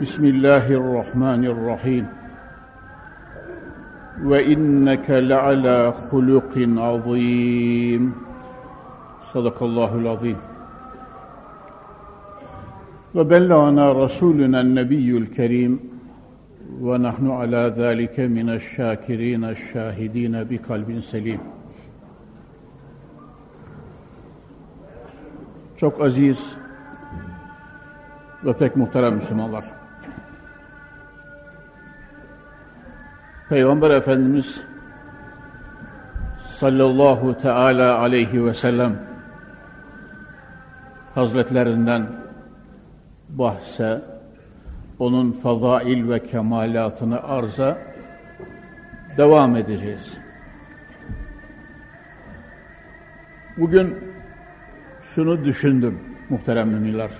بسم الله الرحمن الرحيم وإنك لعلى خلق عظيم صدق الله العظيم وبلغنا رسولنا النبي الكريم ونحن على ذلك من الشاكرين الشاهدين بقلب سليم Çok aziz ve pek muhterem Müslümanlar. Peygamber Efendimiz sallallahu teala aleyhi ve sellem hazretlerinden bahse, onun fazail ve kemalatını arza devam edeceğiz. Bugün şunu düşündüm muhterem müminler.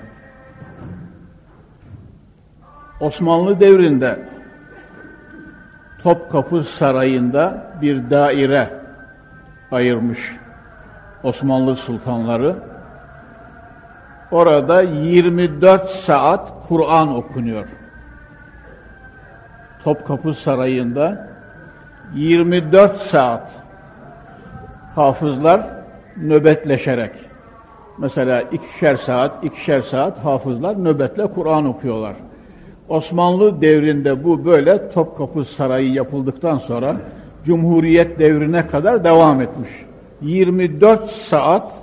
Osmanlı devrinde Topkapı Sarayı'nda bir daire ayırmış Osmanlı sultanları. Orada 24 saat Kur'an okunuyor. Topkapı Sarayı'nda 24 saat hafızlar nöbetleşerek mesela ikişer saat, ikişer saat hafızlar nöbetle Kur'an okuyorlar. Osmanlı devrinde bu böyle Topkapı Sarayı yapıldıktan sonra Cumhuriyet devrine kadar devam etmiş. 24 saat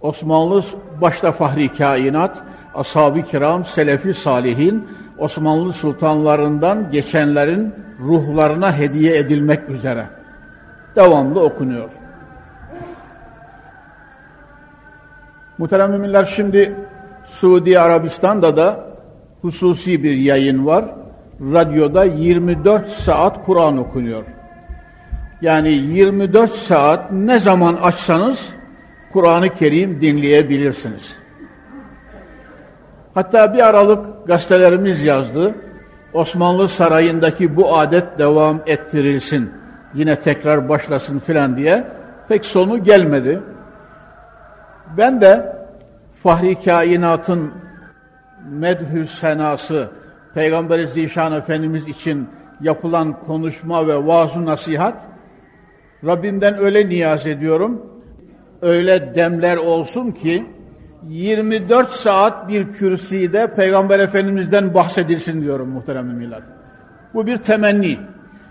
Osmanlı başta Fahri Kainat, Ashab-ı Kiram, Selefi Salihin, Osmanlı sultanlarından geçenlerin ruhlarına hediye edilmek üzere devamlı okunuyor. Muhterem müminler şimdi Suudi Arabistan'da da hususi bir yayın var. Radyoda 24 saat Kur'an okunuyor. Yani 24 saat ne zaman açsanız Kur'an-ı Kerim dinleyebilirsiniz. Hatta bir aralık gazetelerimiz yazdı. Osmanlı Sarayı'ndaki bu adet devam ettirilsin. Yine tekrar başlasın filan diye. Pek sonu gelmedi. Ben de Fahri Kainat'ın medhü senası, Peygamber-i Zişan Efendimiz için yapılan konuşma ve vaaz nasihat, Rabbimden öyle niyaz ediyorum, öyle demler olsun ki, 24 saat bir kürsüde Peygamber Efendimiz'den bahsedilsin diyorum muhterem müminler. Bu bir temenni.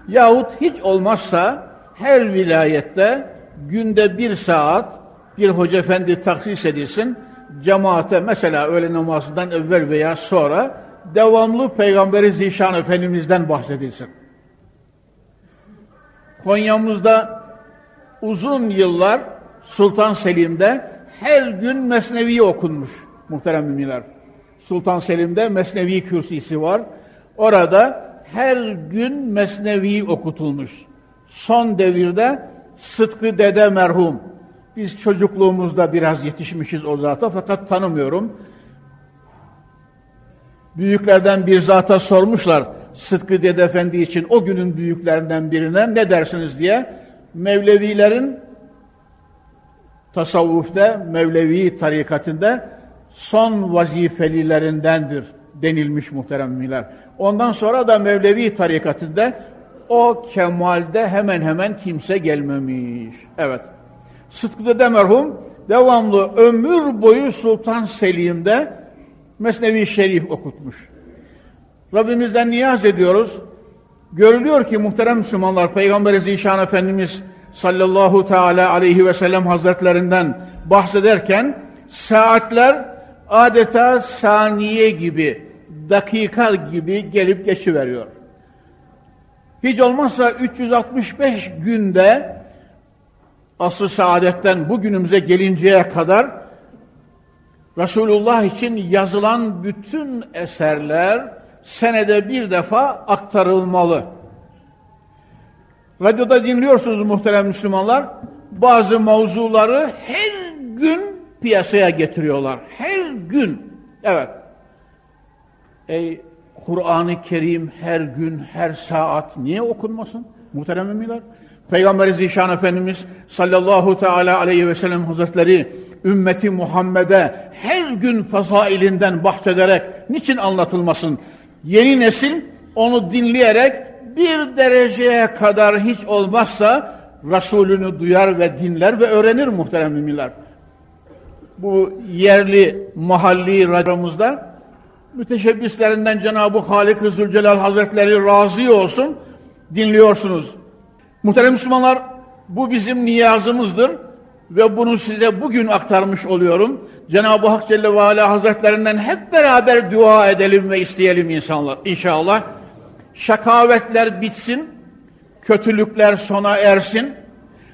Yahut hiç olmazsa her vilayette günde bir saat bir hoca efendi taksis edilsin, cemaate mesela öğle namazından evvel veya sonra devamlı Peygamberi Zişan Efendimiz'den bahsedilsin. Konya'mızda uzun yıllar Sultan Selim'de her gün Mesnevi okunmuş muhterem müminler. Sultan Selim'de Mesnevi kürsüsü var. Orada her gün Mesnevi okutulmuş. Son devirde Sıtkı Dede merhum biz çocukluğumuzda biraz yetişmişiz o zata fakat tanımıyorum. Büyüklerden bir zata sormuşlar Sıtkı Dede Efendi için o günün büyüklerinden birine ne dersiniz diye. Mevlevilerin tasavvufta, Mevlevi tarikatında son vazifelilerindendir denilmiş muhteremmiler. Ondan sonra da Mevlevi tarikatında o kemalde hemen hemen kimse gelmemiş. Evet. Sıtkı Dede merhum devamlı ömür boyu Sultan Selim'de Mesnevi Şerif okutmuş. Rabbimizden niyaz ediyoruz. Görülüyor ki muhterem Müslümanlar Peygamber Zişan Efendimiz sallallahu teala aleyhi ve sellem hazretlerinden bahsederken saatler adeta saniye gibi, dakika gibi gelip geçiveriyor. Hiç olmazsa 365 günde asr-ı saadetten bugünümüze gelinceye kadar Resulullah için yazılan bütün eserler senede bir defa aktarılmalı. Radyoda dinliyorsunuz muhterem Müslümanlar. Bazı mavzuları her gün piyasaya getiriyorlar. Her gün. Evet. Ey Kur'an-ı Kerim her gün, her saat niye okunmasın? Muhterem müminler. Peygamber Zişan Efendimiz sallallahu teala aleyhi ve sellem hazretleri ümmeti Muhammed'e her gün fazailinden bahsederek niçin anlatılmasın? Yeni nesil onu dinleyerek bir dereceye kadar hiç olmazsa Resulünü duyar ve dinler ve öğrenir muhterem müminler. Bu yerli mahalli radyomuzda müteşebbislerinden Cenab-ı Halik-i Zülcelal Hazretleri razı olsun dinliyorsunuz. Muhterem Müslümanlar bu bizim niyazımızdır ve bunu size bugün aktarmış oluyorum. Cenab-ı Hak Celle ve Ala Hazretlerinden hep beraber dua edelim ve isteyelim insanlar inşallah. Şakavetler bitsin, kötülükler sona ersin.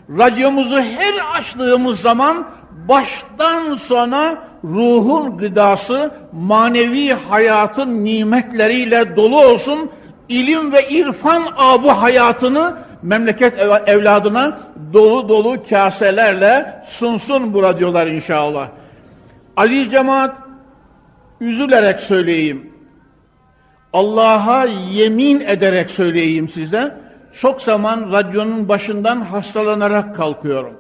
Radyomuzu her açtığımız zaman baştan sona ruhun gıdası, manevi hayatın nimetleriyle dolu olsun. İlim ve irfan abu hayatını memleket evladına dolu dolu kaselerle sunsun bu radyolar inşallah. Aziz cemaat, üzülerek söyleyeyim. Allah'a yemin ederek söyleyeyim size. Çok zaman radyonun başından hastalanarak kalkıyorum.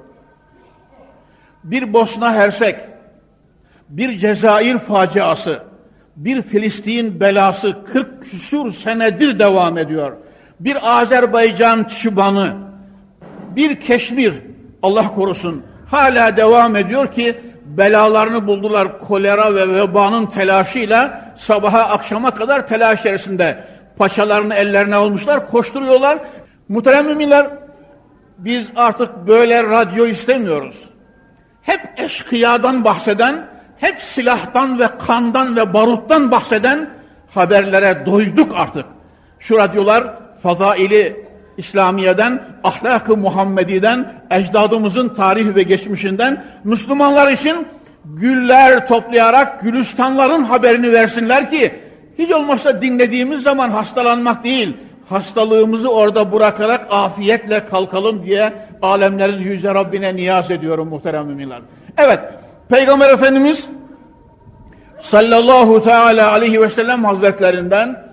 Bir Bosna Hersek, bir Cezayir faciası, bir Filistin belası 40 küsur senedir devam ediyor. Bir Azerbaycan çıbanı, bir Keşmir, Allah korusun, hala devam ediyor ki belalarını buldular kolera ve vebanın telaşıyla sabaha akşama kadar telaş içerisinde paçalarını ellerine almışlar, koşturuyorlar. Muhterem müminler, biz artık böyle radyo istemiyoruz. Hep eşkıyadan bahseden, hep silahtan ve kandan ve baruttan bahseden haberlere doyduk artık. Şu radyolar fazaili İslamiye'den, ahlak-ı Muhammedi'den, ecdadımızın tarihi ve geçmişinden Müslümanlar için güller toplayarak gülistanların haberini versinler ki hiç olmazsa dinlediğimiz zaman hastalanmak değil, hastalığımızı orada bırakarak afiyetle kalkalım diye alemlerin yüce Rabbine niyaz ediyorum muhterem müminler. Evet, Peygamber Efendimiz sallallahu teala aleyhi ve sellem hazretlerinden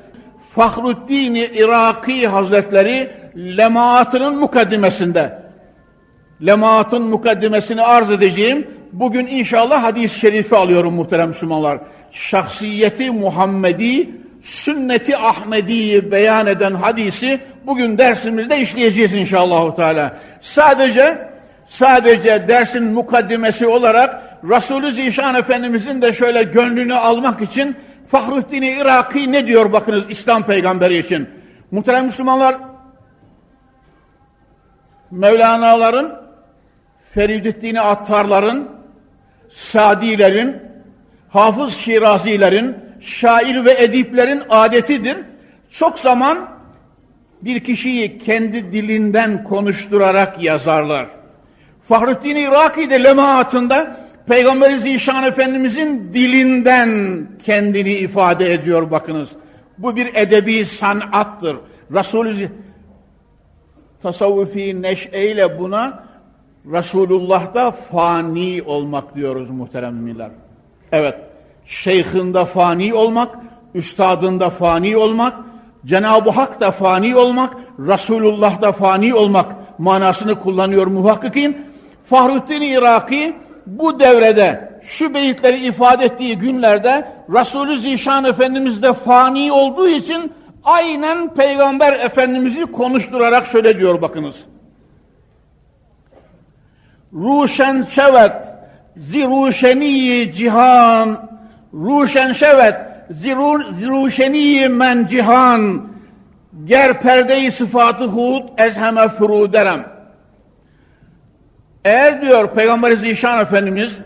Fahruddin Iraki Hazretleri lemaatının mukaddimesinde lemaatın mukaddimesini arz edeceğim. Bugün inşallah hadis-i şerifi alıyorum muhterem Müslümanlar. Şahsiyeti Muhammedi, sünneti Ahmedi'yi beyan eden hadisi bugün dersimizde işleyeceğiz inşallah. Teala. Sadece sadece dersin mukaddimesi olarak Resulü Zişan Efendimizin de şöyle gönlünü almak için Fahruddin Iraki ne diyor bakınız İslam peygamberi için. Muhterem Müslümanlar Mevlana'ların, Feridüddin Attarların, Sadilerin, Hafız Şirazilerin, şair ve ediplerin adetidir. Çok zaman bir kişiyi kendi dilinden konuşturarak yazarlar. Fahrettin Iraki de lemaatında Peygamber Zişan Efendimizin dilinden kendini ifade ediyor bakınız. Bu bir edebi sanattır. Resulü tasavvufi neşeyle buna Resulullah'ta fani olmak diyoruz muhterem müminler. Evet, şeyhinde fani olmak, üstadında fani olmak, Cenab-ı Hak da fani olmak, Resulullah'da fani olmak manasını kullanıyor muhakkikin. Fahrettin Iraki bu devrede şu beyitleri ifade ettiği günlerde Resulü Zişan Efendimiz de fani olduğu için aynen Peygamber Efendimiz'i konuşturarak şöyle diyor bakınız. Ruşen şevet ziruşeni cihan. Ruşen şevet ziruşeni men cihan. Ger perdeyi sıfatı hud ezheme furuderem eğer diyor Peygamber Zişan Efendimiz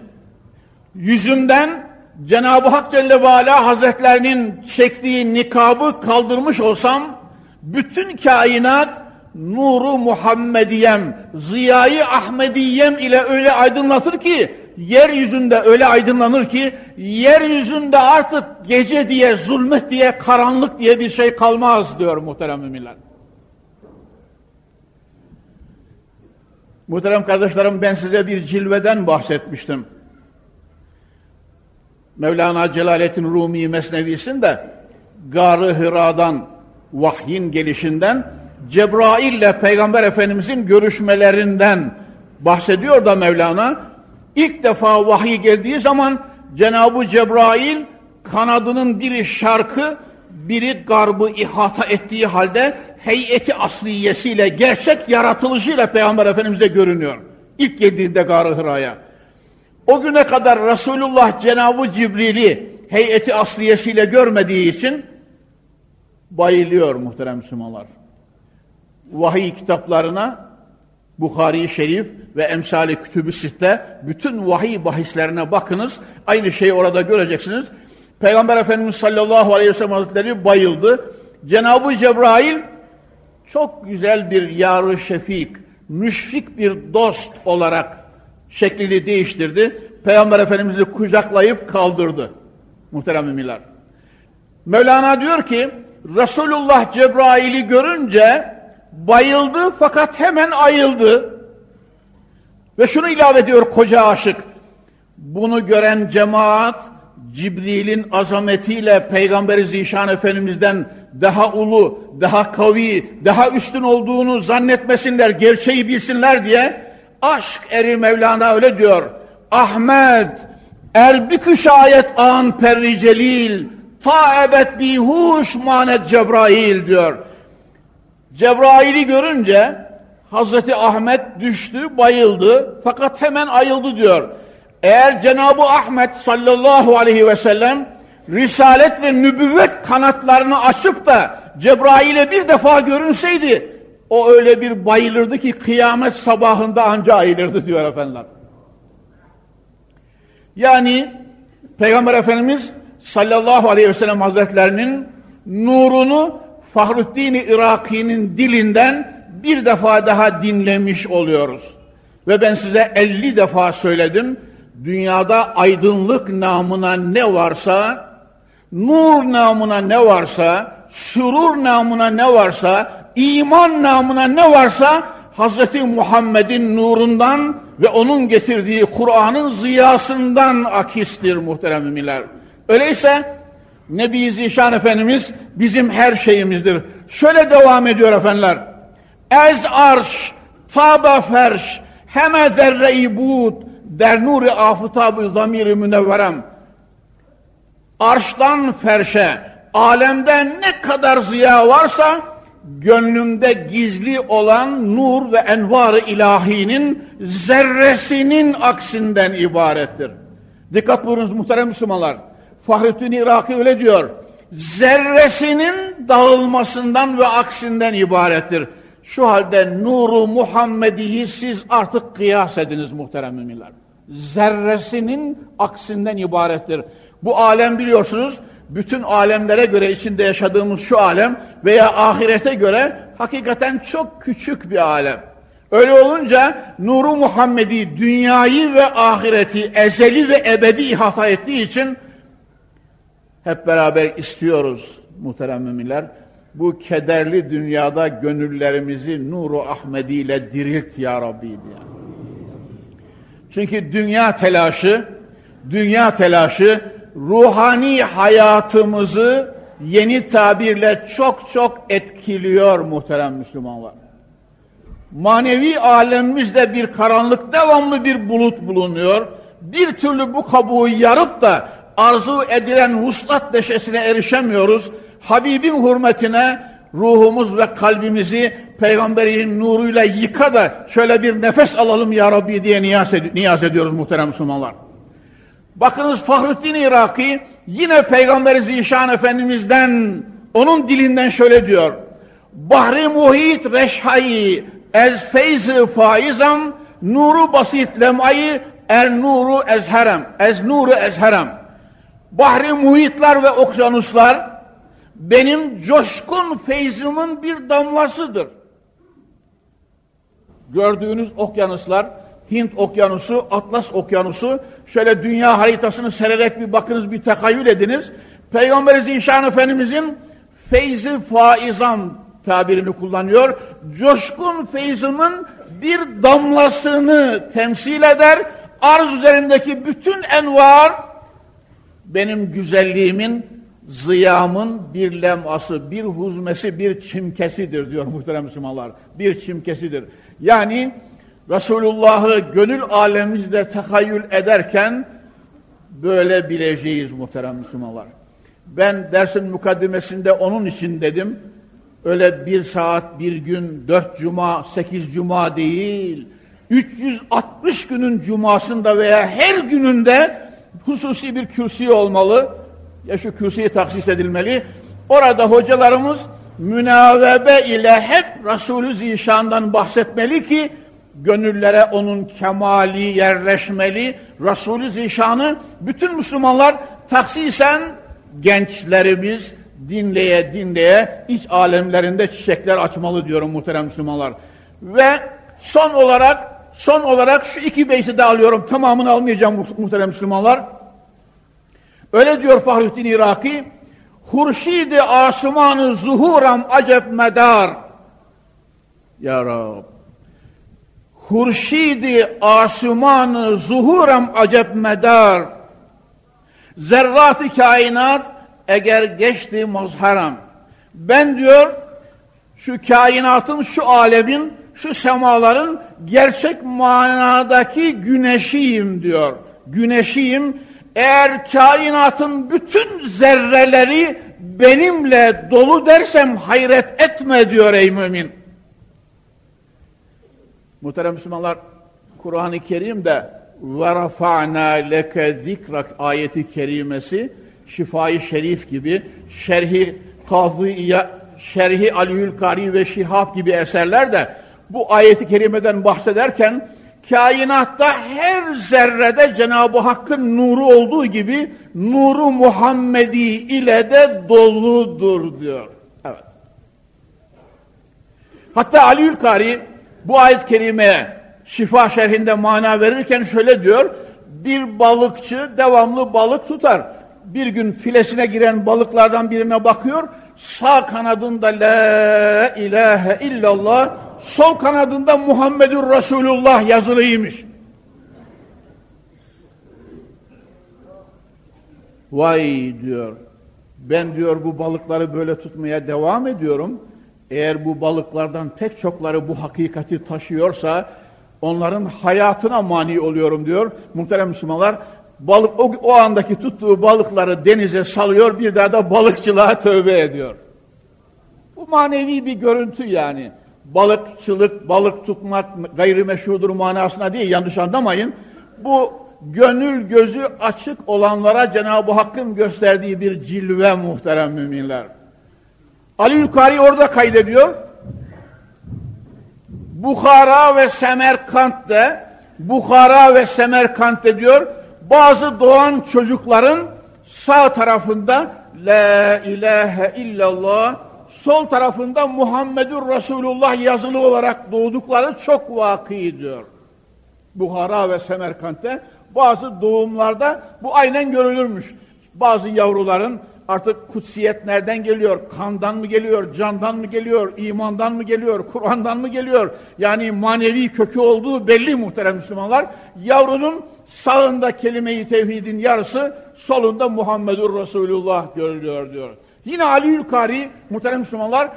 yüzünden Cenab-ı Hak Celle ve Ala Hazretlerinin çektiği nikabı kaldırmış olsam bütün kainat nuru Muhammediyem, ziyayı Ahmediyem ile öyle aydınlatır ki yeryüzünde öyle aydınlanır ki yeryüzünde artık gece diye, zulmet diye, karanlık diye bir şey kalmaz diyor muhterem müminler. Muhterem kardeşlerim ben size bir cilveden bahsetmiştim. Mevlana Celaleddin Rumi Mesnevisinde Gar-ı Hira'dan vahyin gelişinden Cebrail ile Peygamber Efendimizin görüşmelerinden bahsediyor da Mevlana. İlk defa vahiy geldiği zaman Cenab-ı Cebrail kanadının biri şarkı, biri garbı ihata ettiği halde heyeti asliyesiyle, gerçek yaratılışıyla Peygamber Efendimiz'e görünüyor. İlk geldiğinde Gar-ı Hira'ya. O güne kadar Resulullah Cenab-ı Cibril'i heyeti asliyesiyle görmediği için bayılıyor muhterem Müslümanlar. Vahiy kitaplarına Bukhari Şerif ve emsali kütübü sitte bütün vahiy bahislerine bakınız. Aynı şeyi orada göreceksiniz. Peygamber Efendimiz sallallahu aleyhi ve sellem hazretleri bayıldı. Cenab-ı Cebrail çok güzel bir yarı şefik, müşfik bir dost olarak şeklini değiştirdi. Peygamber Efendimiz'i kucaklayıp kaldırdı. Muhterem müminler. Mevlana diyor ki Resulullah Cebrail'i görünce bayıldı fakat hemen ayıldı. Ve şunu ilave ediyor koca aşık. Bunu gören cemaat Cibril'in azametiyle Peygamberi Zişan Efendimiz'den daha ulu, daha kavi, daha üstün olduğunu zannetmesinler, gerçeği bilsinler diye aşk eri Mevlana öyle diyor. Ahmet, erbikü şayet an perri celil, ta bihuş manet Cebrail diyor. Cebrail'i görünce Hazreti Ahmet düştü, bayıldı fakat hemen ayıldı diyor. Eğer Cenab-ı Ahmet sallallahu aleyhi ve sellem risalet ve nübüvvet kanatlarını açıp da Cebrail'e bir defa görünseydi o öyle bir bayılırdı ki kıyamet sabahında anca ayılırdı diyor efendiler. Yani Peygamber Efendimiz sallallahu aleyhi ve sellem hazretlerinin nurunu Fahruddin Iraki'nin dilinden bir defa daha dinlemiş oluyoruz. Ve ben size 50 defa söyledim. Dünyada aydınlık namına ne varsa, nur namına ne varsa, sürur namına ne varsa, iman namına ne varsa Hz. Muhammed'in nurundan ve onun getirdiği Kur'an'ın ziyasından akistir muhterem müminler. Öyleyse Nebi Zişan Efendimiz bizim her şeyimizdir. Şöyle devam ediyor efendiler. Ez arş, taba ferş, heme zerre-i der nuri afıtabı zamiri münevverem. Arştan ferşe, alemde ne kadar ziya varsa, gönlümde gizli olan nur ve envar-ı ilahinin zerresinin aksinden ibarettir. Dikkat buyurunuz muhterem Müslümanlar. Fahrettin Iraki öyle diyor. Zerresinin dağılmasından ve aksinden ibarettir. Şu halde nuru Muhammedi'yi siz artık kıyas ediniz muhterem müminler. Zerresinin aksinden ibarettir. Bu alem biliyorsunuz bütün alemlere göre içinde yaşadığımız şu alem veya ahirete göre hakikaten çok küçük bir alem. Öyle olunca nuru Muhammedi dünyayı ve ahireti ezeli ve ebedi ihata ettiği için hep beraber istiyoruz muhterem müminler. Bu kederli dünyada gönüllerimizi nuru Ahmedi ile dirilt ya Rabbi diye. Çünkü dünya telaşı, dünya telaşı ruhani hayatımızı yeni tabirle çok çok etkiliyor muhterem Müslümanlar. Manevi alemimizde bir karanlık, devamlı bir bulut bulunuyor. Bir türlü bu kabuğu yarıp da arzu edilen vuslat deşesine erişemiyoruz. Habibin hürmetine ruhumuz ve kalbimizi peygamberin nuruyla yıka da şöyle bir nefes alalım ya Rabbi diye niyaz, ed niyaz ediyoruz muhterem Müslümanlar. Bakınız Fahrettin Iraki yine Peygamber Zişan Efendimiz'den onun dilinden şöyle diyor. Bahri muhit reşhayi ez feyzi faizam nuru basit lem'ayı er nuru ezherem ez nuru ezherem bahri muhitler ve okyanuslar benim coşkun feyzimin bir damlasıdır. Gördüğünüz okyanuslar Hint okyanusu, Atlas okyanusu, şöyle dünya haritasını sererek bir bakınız, bir tekayyül ediniz. Peygamber Zişan Efendimizin feyzi faizan tabirini kullanıyor. Coşkun feyzimin bir damlasını temsil eder. Arz üzerindeki bütün envar benim güzelliğimin, ziyamın bir leması, bir huzmesi, bir çimkesidir diyor muhterem Müslümanlar. Bir çimkesidir. Yani Resulullah'ı gönül alemimizde tekayyül ederken böyle bileceğiz muhterem Müslümanlar. Ben dersin mukaddimesinde onun için dedim. Öyle bir saat, bir gün, dört cuma, sekiz cuma değil. 360 günün cumasında veya her gününde hususi bir kürsü olmalı. Ya şu kürsüye taksis edilmeli. Orada hocalarımız münavebe ile hep Resulü Zişan'dan bahsetmeli ki gönüllere onun kemali yerleşmeli. Resulü Zişan'ı bütün Müslümanlar taksisen gençlerimiz dinleye dinleye iç alemlerinde çiçekler açmalı diyorum muhterem Müslümanlar. Ve son olarak son olarak şu iki beyti de alıyorum. Tamamını almayacağım muhterem Müslümanlar. Öyle diyor Fahrettin Iraki. Hurşidi asumanı zuhuram acep medar. Ya Rab. Hurşidi asumanı zuhuram acep medar. Zerrat-ı kainat eğer geçti mazharam. Ben diyor şu kainatın, şu alemin, şu semaların gerçek manadaki güneşiyim diyor. Güneşiyim Eğer kainatın bütün zerreleri benimle dolu dersem hayret etme diyor ey mümin. Muhterem Müslümanlar, Kur'an-ı Kerim'de وَرَفَعْنَا لَكَ ذِكْرَكْ ayeti kerimesi Şifai Şerif gibi, Şerhi Kazıya, Şerhi Aliül Kari ve Şihab gibi eserler de bu ayeti kerimeden bahsederken kainatta her zerrede Cenab-ı Hakk'ın nuru olduğu gibi nuru Muhammedi ile de doludur diyor. Evet. Hatta Aliül Kari bu ayet-i kerimeye şifa şerhinde mana verirken şöyle diyor, bir balıkçı devamlı balık tutar bir gün filesine giren balıklardan birine bakıyor. Sağ kanadında La ilahe illallah, sol kanadında Muhammedur Resulullah yazılıymış. Vay diyor, ben diyor bu balıkları böyle tutmaya devam ediyorum. Eğer bu balıklardan pek çokları bu hakikati taşıyorsa, onların hayatına mani oluyorum diyor. Muhterem Müslümanlar, balık o, o andaki tuttuğu balıkları denize salıyor bir daha da balıkçılığa tövbe ediyor. Bu manevi bir görüntü yani. Balıkçılık, balık tutmak gayrimeşrudur manasına değil yanlış anlamayın. Bu gönül gözü açık olanlara Cenab-ı Hakk'ın gösterdiği bir cilve muhterem müminler. Ali Yukari orada kaydediyor. Bukhara ve Semerkant'te Bukhara ve Semerkant'te diyor bazı doğan çocukların sağ tarafında La ilahe illallah, sol tarafında Muhammedur Resulullah yazılı olarak doğdukları çok vakı diyor. Buhara ve Semerkant'te bazı doğumlarda bu aynen görülürmüş. Bazı yavruların artık kutsiyet nereden geliyor? Kandan mı geliyor? Candan mı geliyor? imandan mı geliyor? Kur'an'dan mı geliyor? Yani manevi kökü olduğu belli muhterem Müslümanlar. Yavrunun sağında kelime-i tevhidin yarısı, solunda Muhammedur Resulullah görülüyor diyor. Yine Ali Yülkari, muhterem Müslümanlar,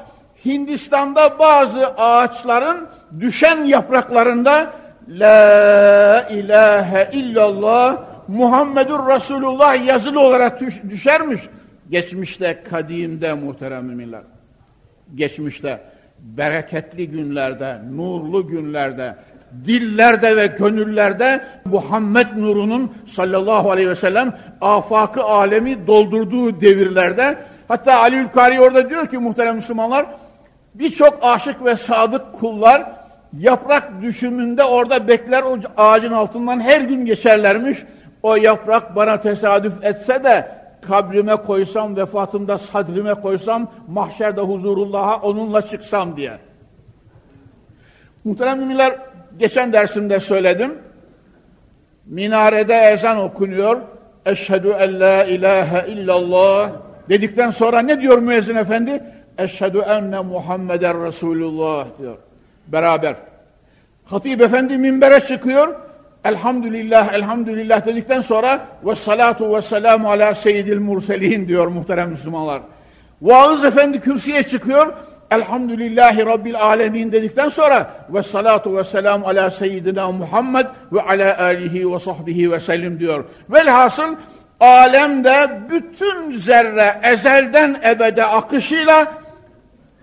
Hindistan'da bazı ağaçların düşen yapraklarında La ilahe illallah Muhammedur Resulullah yazılı olarak düşermiş. Geçmişte, kadimde muhterem müminler. Geçmişte, bereketli günlerde, nurlu günlerde, dillerde ve gönüllerde Muhammed nurunun sallallahu aleyhi ve sellem afakı alemi doldurduğu devirlerde hatta Ali Ülkari orada diyor ki muhterem Müslümanlar birçok aşık ve sadık kullar yaprak düşümünde orada bekler o ağacın altından her gün geçerlermiş. O yaprak bana tesadüf etse de kabrime koysam, vefatımda sadrime koysam, mahşerde huzurullah'a onunla çıksam diye. Muhterem müminler, geçen dersimde söyledim. Minarede ezan okunuyor. Eşhedü en la ilahe illallah dedikten sonra ne diyor müezzin efendi? Eşhedü enne Muhammeden Resulullah diyor. Beraber. Hatip efendi minbere çıkıyor. Elhamdülillah, elhamdülillah dedikten sonra ve salatu ve selamu ala seyyidil murselin diyor muhterem Müslümanlar. Vaaz efendi kürsüye çıkıyor. Elhamdülillahi Rabbil alemin dedikten sonra ve salatu ve selam ala seyyidina Muhammed ve ala alihi ve sahbihi ve sellim diyor. Velhasıl alemde bütün zerre ezelden ebede akışıyla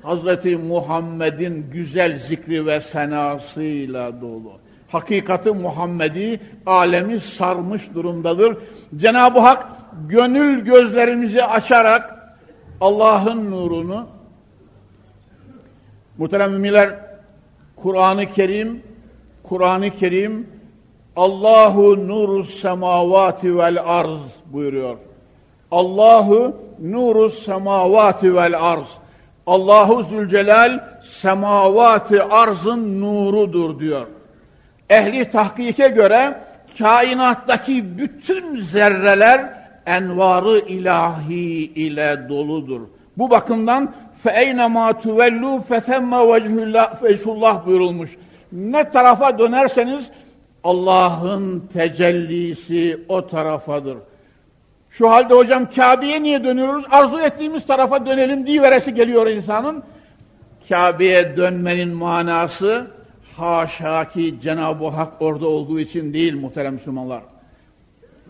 Hazreti Muhammed'in güzel zikri ve senasıyla dolu. Hakikati Muhammedi alemi sarmış durumdadır. Cenab-ı Hak gönül gözlerimizi açarak Allah'ın nurunu muhterem müminler Kur'an-ı Kerim Kur'an-ı Kerim Allahu nuru semavati vel arz buyuruyor. Allahu nuru semavati vel arz. Allahu Zülcelal semavati arzın nurudur diyor. Ehli tahkike göre kainattaki bütün zerreler envarı ilahi ile doludur. Bu bakımdan فَاَيْنَمَا تُوَلُّوا فَثَمَّ وَجْهُ buyurulmuş. Ne tarafa dönerseniz Allah'ın tecellisi o tarafadır. Şu halde hocam Kabe'ye niye dönüyoruz? Arzu ettiğimiz tarafa dönelim diye veresi geliyor insanın. Kabe'ye dönmenin manası haşa ki Cenab-ı Hak orada olduğu için değil muhterem Müslümanlar.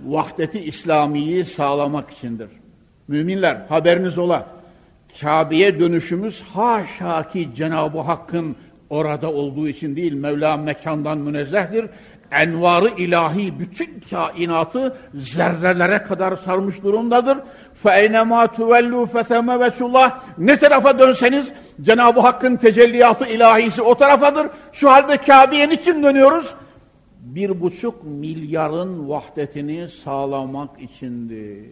Vahdeti İslamiyi sağlamak içindir. Müminler haberiniz ola. Kabe'ye dönüşümüz haşa ki Cenab-ı Hakk'ın orada olduğu için değil. Mevla mekandan münezzehtir envarı ilahi bütün kainatı zerrelere kadar sarmış durumdadır. فَاَيْنَمَا تُوَلُّوا فَثَمَ vesullah Ne tarafa dönseniz Cenab-ı Hakk'ın tecelliyatı ilahisi o tarafadır. Şu halde Kabe'ye niçin dönüyoruz? Bir buçuk milyarın vahdetini sağlamak içindir.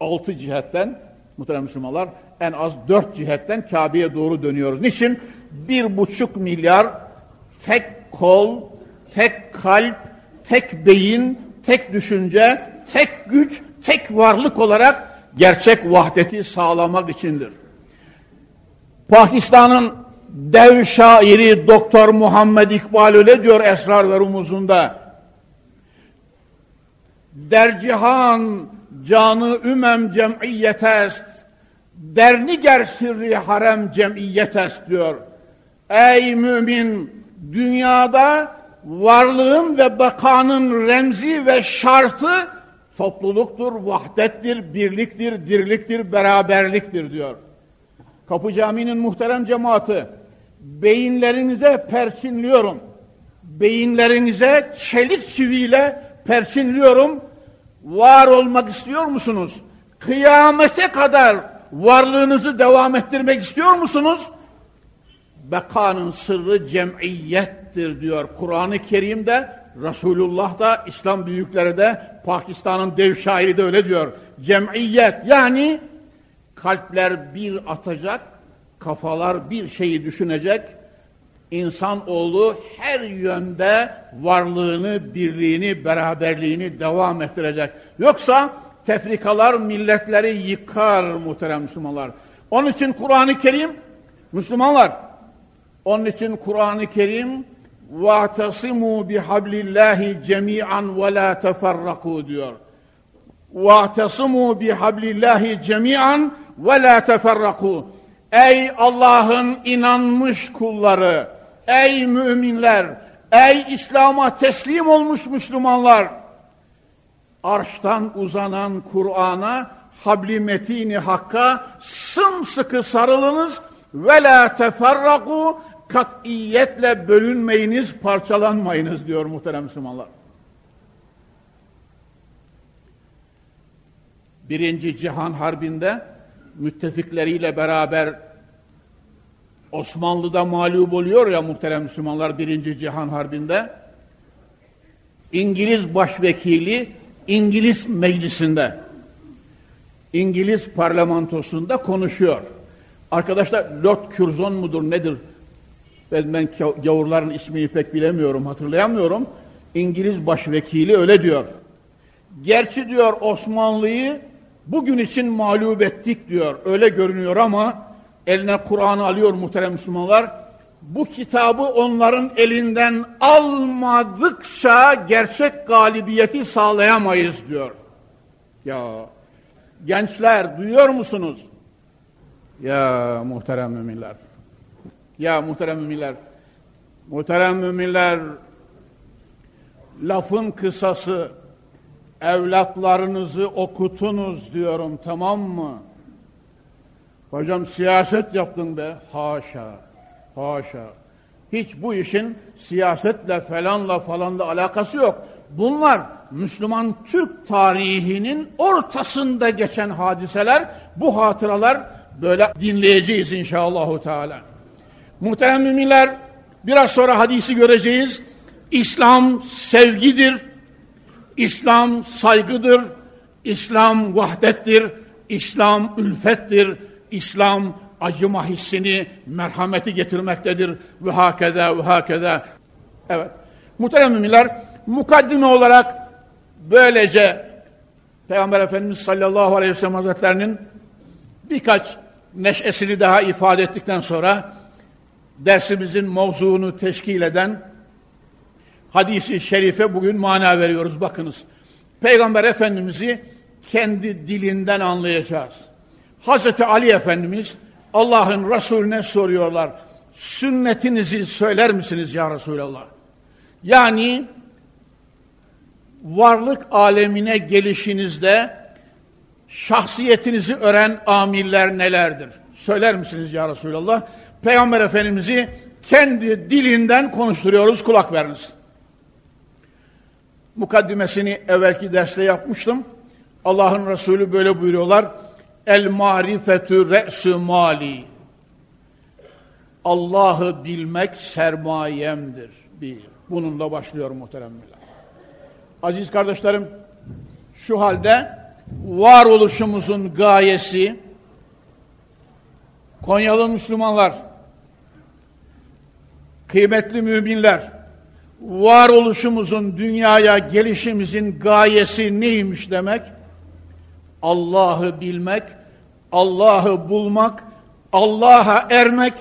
Altı cihetten, muhterem Müslümanlar, en az dört cihetten Kabe'ye doğru dönüyoruz. Niçin? Bir buçuk milyar tek kol, tek kalp, tek beyin, tek düşünce, tek güç, tek varlık olarak gerçek vahdeti sağlamak içindir. Pakistan'ın dev şairi Doktor Muhammed İkbal öyle diyor Esrar ve Rumuzunda. Dercihan canı ümem cemiyet est, derniger sirri harem cemiyet est diyor. Ey mümin dünyada varlığın ve bakanın remzi ve şartı topluluktur, vahdettir, birliktir, dirliktir, beraberliktir diyor. Kapı Camii'nin muhterem cemaati, beyinlerinize perçinliyorum. Beyinlerinize çelik çiviyle perçinliyorum. Var olmak istiyor musunuz? Kıyamete kadar varlığınızı devam ettirmek istiyor musunuz? Bekanın sırrı cemiyettir diyor Kur'an-ı Kerim'de, Resulullah da, İslam büyükleri de, Pakistan'ın dev şairi de öyle diyor. Cemiyet yani kalpler bir atacak, kafalar bir şeyi düşünecek, İnsan oğlu her yönde varlığını, birliğini, beraberliğini devam ettirecek. Yoksa tefrikalar milletleri yıkar muhterem Müslümanlar. Onun için Kur'an-ı Kerim, Müslümanlar, onun için Kur'an-ı Kerim وَاَعْتَصِمُوا بِحَبْلِ اللّٰهِ جَمِيعًا وَلَا تَفَرَّقُوا diyor. وَاَعْتَصِمُوا بِحَبْلِ اللّٰهِ جَمِيعًا وَلَا تَفَرَّقُوا Ey Allah'ın inanmış kulları, ey müminler, ey İslam'a teslim olmuş Müslümanlar, arştan uzanan Kur'an'a, habli metini hakka sımsıkı sarılınız ve la teferraku katiyetle bölünmeyiniz, parçalanmayınız diyor muhterem Müslümanlar. Birinci Cihan Harbi'nde müttefikleriyle beraber Osmanlı'da mağlup oluyor ya muhterem Müslümanlar Birinci Cihan Harbi'nde. İngiliz başvekili İngiliz meclisinde, İngiliz parlamentosunda konuşuyor. Arkadaşlar Lord Curzon mudur nedir? Ben, ben gavurların ismini pek bilemiyorum, hatırlayamıyorum. İngiliz başvekili öyle diyor. Gerçi diyor Osmanlı'yı bugün için mağlup ettik diyor. Öyle görünüyor ama eline Kur'an'ı alıyor muhterem Müslümanlar. Bu kitabı onların elinden almadıkça gerçek galibiyeti sağlayamayız diyor. Ya gençler duyuyor musunuz? Ya muhterem müminler. Ya muhterem müminler. Muhterem müminler lafın kısası evlatlarınızı okutunuz diyorum tamam mı? Hocam siyaset yaptın be. Haşa. Haşa. Hiç bu işin siyasetle falanla falanla alakası yok. Bunlar Müslüman Türk tarihinin ortasında geçen hadiseler, bu hatıralar böyle dinleyeceğiz inşallahü teala. Muhterem müminler, biraz sonra hadisi göreceğiz. İslam sevgidir, İslam saygıdır, İslam vahdettir, İslam ülfettir, İslam acıma hissini, merhameti getirmektedir. Ve hakeda ve hakeda. Evet. Muhterem müminler, mukaddime olarak böylece Peygamber Efendimiz sallallahu aleyhi ve sellem hazretlerinin birkaç neşesini daha ifade ettikten sonra dersimizin mevzuunu teşkil eden hadisi şerife bugün mana veriyoruz. Bakınız. Peygamber Efendimiz'i kendi dilinden anlayacağız. Hazreti Ali Efendimiz Allah'ın Resulüne soruyorlar. Sünnetinizi söyler misiniz ya Resulallah? Yani varlık alemine gelişinizde şahsiyetinizi öğren amiller nelerdir? Söyler misiniz ya Resulallah? Peygamber Efendimiz'i kendi dilinden konuşturuyoruz kulak veriniz. Mukaddimesini evvelki derste yapmıştım. Allah'ın Resulü böyle buyuruyorlar. El marifetü re'sü mali. Allah'ı bilmek sermayemdir. Bir. Bununla başlıyor muhteremler. Aziz kardeşlerim, şu halde varoluşumuzun gayesi Konyalı Müslümanlar, kıymetli müminler, varoluşumuzun dünyaya gelişimizin gayesi neymiş demek? Allah'ı bilmek, Allah'ı bulmak, Allah'a ermek,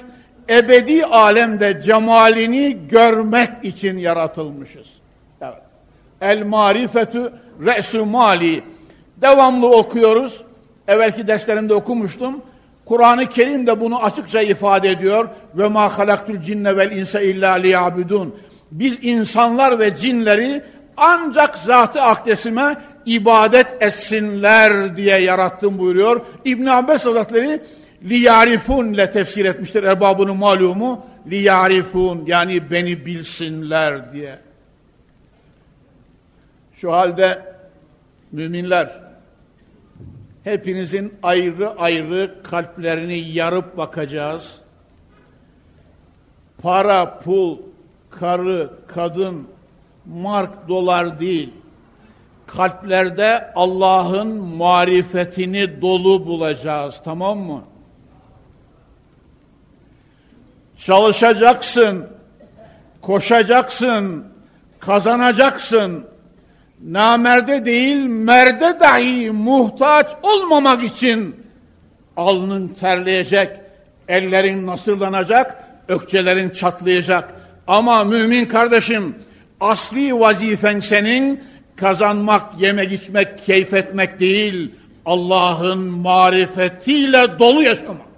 ebedi alemde cemalini görmek için yaratılmışız. Evet. El marifetü re'su mali. Devamlı okuyoruz. Evvelki derslerimde okumuştum. Kur'an-ı Kerim de bunu açıkça ifade ediyor. Ve ma halaktul cinne vel insa illa liyabudun. Biz insanlar ve cinleri ancak zatı akdesime ibadet etsinler diye yarattım buyuruyor. İbn Abbas Hazretleri liyarifun ile tefsir etmiştir erbabının malumu. Liyarifun yani beni bilsinler diye. Şu halde müminler hepinizin ayrı ayrı kalplerini yarıp bakacağız. Para, pul, karı, kadın, mark, dolar değil. Kalplerde Allah'ın marifetini dolu bulacağız. Tamam mı? Çalışacaksın, koşacaksın, kazanacaksın. Namerde değil, merde dahi muhtaç olmamak için alnın terleyecek, ellerin nasırlanacak, ökçelerin çatlayacak. Ama mümin kardeşim asli vazifen senin kazanmak, yemek, içmek, keyif etmek değil, Allah'ın marifetiyle dolu yaşamak.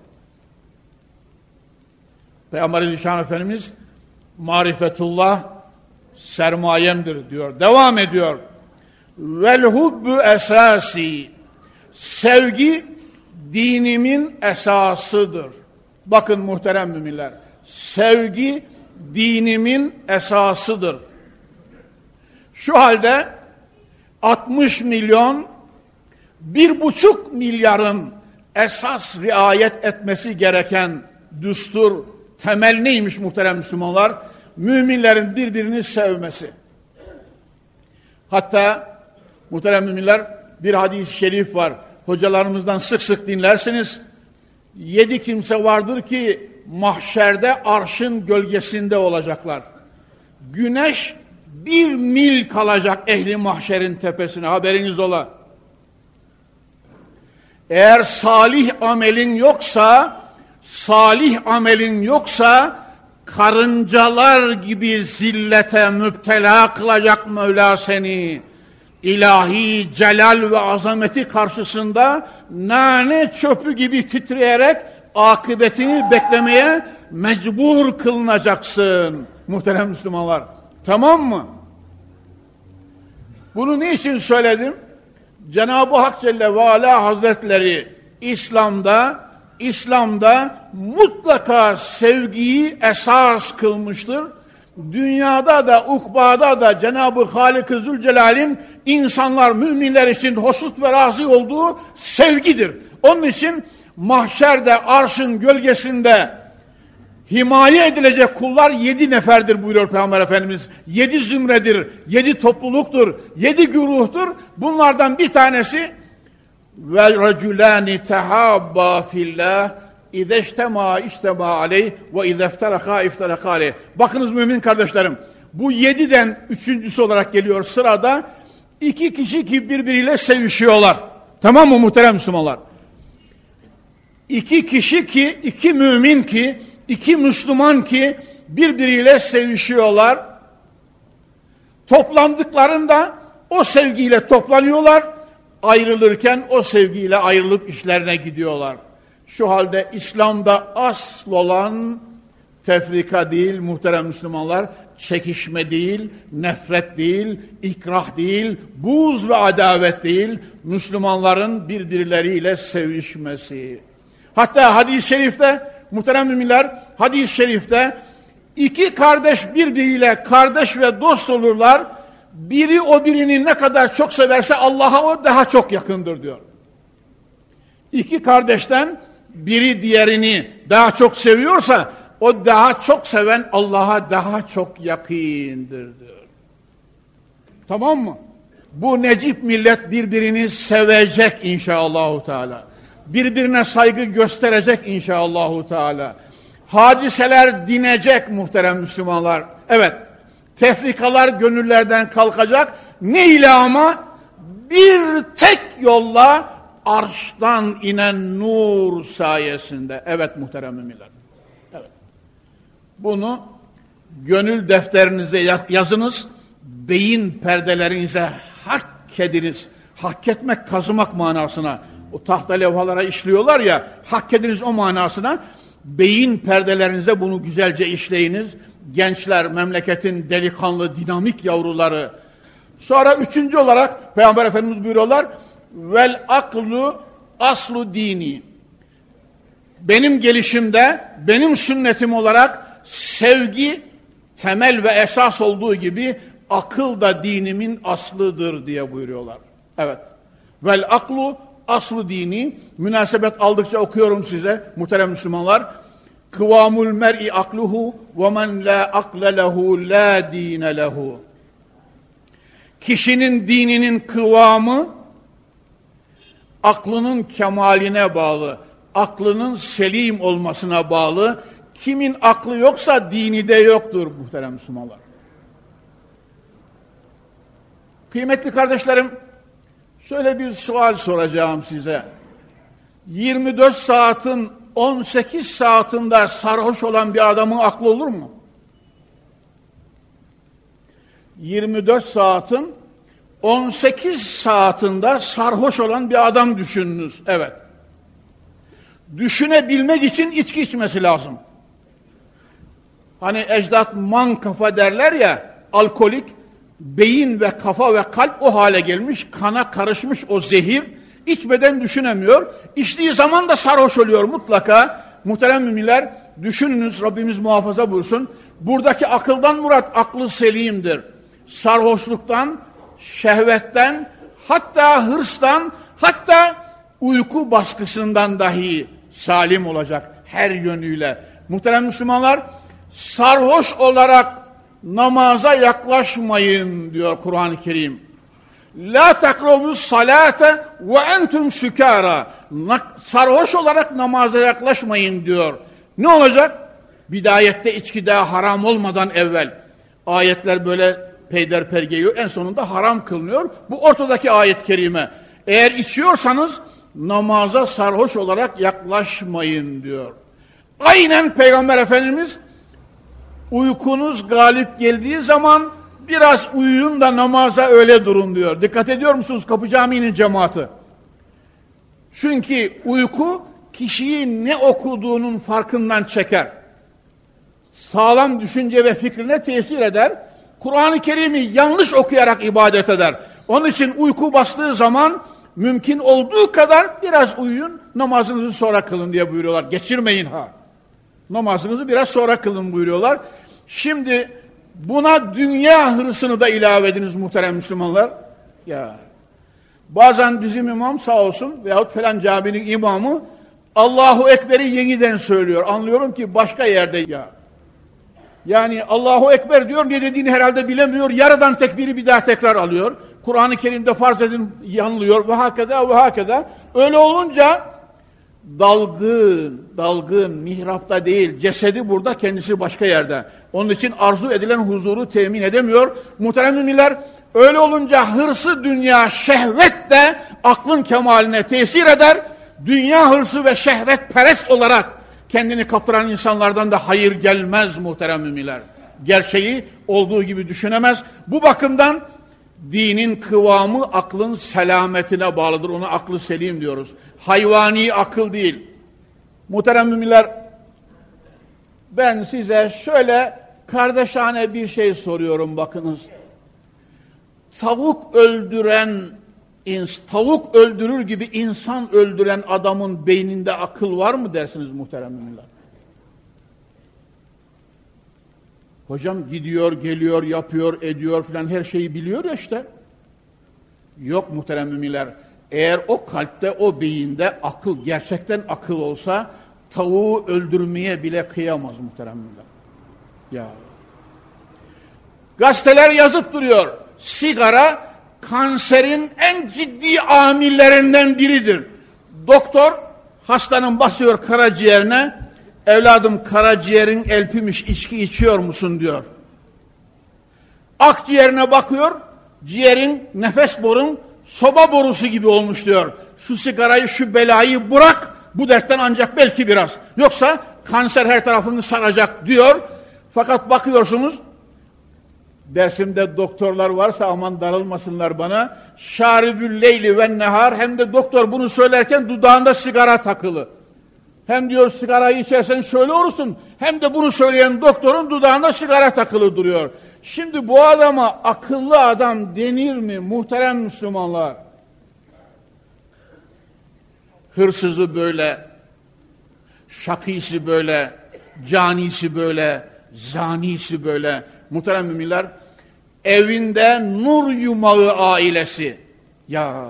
Peygamber Aleyhisselam Efendimiz marifetullah sermayemdir diyor. Devam ediyor. Vel hubbu esasi sevgi dinimin esasıdır. Bakın muhterem müminler. Sevgi dinimin esasıdır. Şu halde 60 milyon bir buçuk milyarın esas riayet etmesi gereken düstur, temel neymiş muhterem Müslümanlar? Müminlerin birbirini sevmesi. Hatta muhterem müminler bir hadis-i şerif var. Hocalarımızdan sık sık dinlersiniz. Yedi kimse vardır ki mahşerde arşın gölgesinde olacaklar. Güneş bir mil kalacak ehli mahşerin tepesine haberiniz ola. Eğer salih amelin yoksa, salih amelin yoksa karıncalar gibi zillete müptela kılacak Mevla seni. İlahi celal ve azameti karşısında nane çöpü gibi titreyerek akıbetini beklemeye mecbur kılınacaksın muhterem Müslümanlar. Tamam mı? Bunu niçin söyledim? Cenab-ı Hak Celle ve Ala Hazretleri İslam'da İslam'da mutlaka sevgiyi esas kılmıştır. Dünyada da ukbada da Cenab-ı Halik-i Zülcelal'in insanlar, müminler için hoşnut ve razı olduğu sevgidir. Onun için mahşerde arşın gölgesinde himaye edilecek kullar yedi neferdir buyuruyor Peygamber Efendimiz. Yedi zümredir, yedi topluluktur, yedi güruhtur. Bunlardan bir tanesi ve raculani tehabba fillah İzeştema iştema aleyh ve izefteraka ifteraka aleyh. Bakınız mümin kardeşlerim. Bu yediden üçüncüsü olarak geliyor sırada. İki kişi ki birbiriyle sevişiyorlar. Tamam mı muhterem Müslümanlar? İki kişi ki, iki mümin ki, iki Müslüman ki birbiriyle sevişiyorlar. Toplandıklarında o sevgiyle toplanıyorlar. Ayrılırken o sevgiyle ayrılıp işlerine gidiyorlar. Şu halde İslam'da asıl olan tefrika değil muhterem Müslümanlar, çekişme değil, nefret değil, ikrah değil, buz ve adavet değil, Müslümanların birbirleriyle sevişmesi. Hatta hadis-i şerifte, muhterem müminler, hadis-i şerifte iki kardeş birbiriyle kardeş ve dost olurlar, biri o birini ne kadar çok severse Allah'a o daha çok yakındır diyor. İki kardeşten biri diğerini daha çok seviyorsa o daha çok seven Allah'a daha çok yakındır diyor. Tamam mı? Bu necip millet birbirini sevecek inşallahü teala. Birbirine saygı gösterecek inşallahü teala. Hadiseler dinecek muhterem Müslümanlar. Evet, tefrikalar gönüllerden kalkacak. Ne ile ama? Bir tek yolla arştan inen nur sayesinde. Evet muhterem müminler. Bunu gönül defterinize yazınız. Beyin perdelerinize hak ediniz. Hak etmek kazımak manasına. O tahta levhalara işliyorlar ya hak ediniz o manasına. Beyin perdelerinize bunu güzelce işleyiniz. Gençler, memleketin delikanlı, dinamik yavruları. Sonra üçüncü olarak Peygamber Efendimiz buyuruyorlar vel aklu aslu dini. Benim gelişimde, benim sünnetim olarak sevgi temel ve esas olduğu gibi akıl da dinimin aslıdır diye buyuruyorlar. Evet. Vel aklu aslu dini. Münasebet aldıkça okuyorum size muhterem Müslümanlar. Kıvamul mer'i akluhu ve men la akle lehu la dine lehu. Kişinin dininin kıvamı aklının kemaline bağlı, aklının selim olmasına bağlı. Kimin aklı yoksa dini de yoktur muhterem Müslümanlar. Kıymetli kardeşlerim, şöyle bir sual soracağım size. 24 saatin 18 saatinde sarhoş olan bir adamın aklı olur mu? 24 saatin 18 saatinde sarhoş olan bir adam düşününüz. Evet. Düşünebilmek için içki içmesi lazım. Hani ecdat man kafa derler ya, alkolik, beyin ve kafa ve kalp o hale gelmiş, kana karışmış o zehir, içmeden düşünemiyor. İçtiği zaman da sarhoş oluyor mutlaka. Muhterem müminler, düşününüz, Rabbimiz muhafaza buyursun. Buradaki akıldan murat aklı selimdir. Sarhoşluktan, şehvetten, hatta hırstan, hatta uyku baskısından dahi salim olacak her yönüyle. Muhterem Müslümanlar, sarhoş olarak namaza yaklaşmayın diyor Kur'an-ı Kerim. La takrobus salate ve entum sükara. Sarhoş olarak namaza yaklaşmayın diyor. Ne olacak? Bidayette içki daha haram olmadan evvel ayetler böyle peyderper geliyor. En sonunda haram kılınıyor. Bu ortadaki ayet-i kerime. Eğer içiyorsanız namaza sarhoş olarak yaklaşmayın diyor. Aynen Peygamber Efendimiz uykunuz galip geldiği zaman biraz uyuyun da namaza öyle durun diyor. Dikkat ediyor musunuz Kapı Camii'nin cemaati? Çünkü uyku kişiyi ne okuduğunun farkından çeker. Sağlam düşünce ve fikrine tesir eder. Kur'an-ı Kerim'i yanlış okuyarak ibadet eder. Onun için uyku bastığı zaman mümkün olduğu kadar biraz uyuyun, namazınızı sonra kılın diye buyuruyorlar. Geçirmeyin ha. Namazınızı biraz sonra kılın buyuruyorlar. Şimdi buna dünya hırsını da ilave ediniz muhterem Müslümanlar. Ya bazen bizim imam sağ olsun veyahut falan caminin imamı Allahu Ekber'i yeniden söylüyor. Anlıyorum ki başka yerde ya. Yani Allahu Ekber diyor ne dediğini herhalde bilemiyor. Yarıdan tekbiri bir daha tekrar alıyor. Kur'an-ı Kerim'de farz edin yanılıyor ve hakeda ve hakeda. Öyle olunca dalgın, dalgın, mihrapta değil, cesedi burada, kendisi başka yerde. Onun için arzu edilen huzuru temin edemiyor. Muhterem müminler, öyle olunca hırsı dünya, şehvet de aklın kemaline tesir eder. Dünya hırsı ve şehvet perest olarak kendini kaptıran insanlardan da hayır gelmez muhterem müminler. Gerçeği olduğu gibi düşünemez. Bu bakımdan dinin kıvamı aklın selametine bağlıdır. Ona aklı selim diyoruz. Hayvani akıl değil. Muhterem müminler ben size şöyle kardeşane bir şey soruyorum bakınız. Tavuk öldüren tavuk öldürür gibi insan öldüren adamın beyninde akıl var mı dersiniz muhterem müminler? Hocam gidiyor, geliyor, yapıyor, ediyor filan her şeyi biliyor ya işte. Yok muhterem müminler. Eğer o kalpte, o beyinde akıl, gerçekten akıl olsa tavuğu öldürmeye bile kıyamaz muhterem müminler. Ya. Gazeteler yazıp duruyor. Sigara kanserin en ciddi amillerinden biridir. Doktor hastanın basıyor karaciğerine evladım karaciğerin elpimiş içki içiyor musun diyor. Akciğerine bakıyor ciğerin nefes borun soba borusu gibi olmuş diyor. Şu sigarayı şu belayı bırak bu dertten ancak belki biraz. Yoksa kanser her tarafını saracak diyor. Fakat bakıyorsunuz dersimde doktorlar varsa aman darılmasınlar bana. Şaribül leyli ve nehar hem de doktor bunu söylerken dudağında sigara takılı. Hem diyor sigarayı içersen şöyle olursun hem de bunu söyleyen doktorun dudağında sigara takılı duruyor. Şimdi bu adama akıllı adam denir mi muhterem Müslümanlar? Hırsızı böyle, şakisi böyle, canisi böyle, zanisi böyle. Muhterem müminler, evinde nur yumağı ailesi. Ya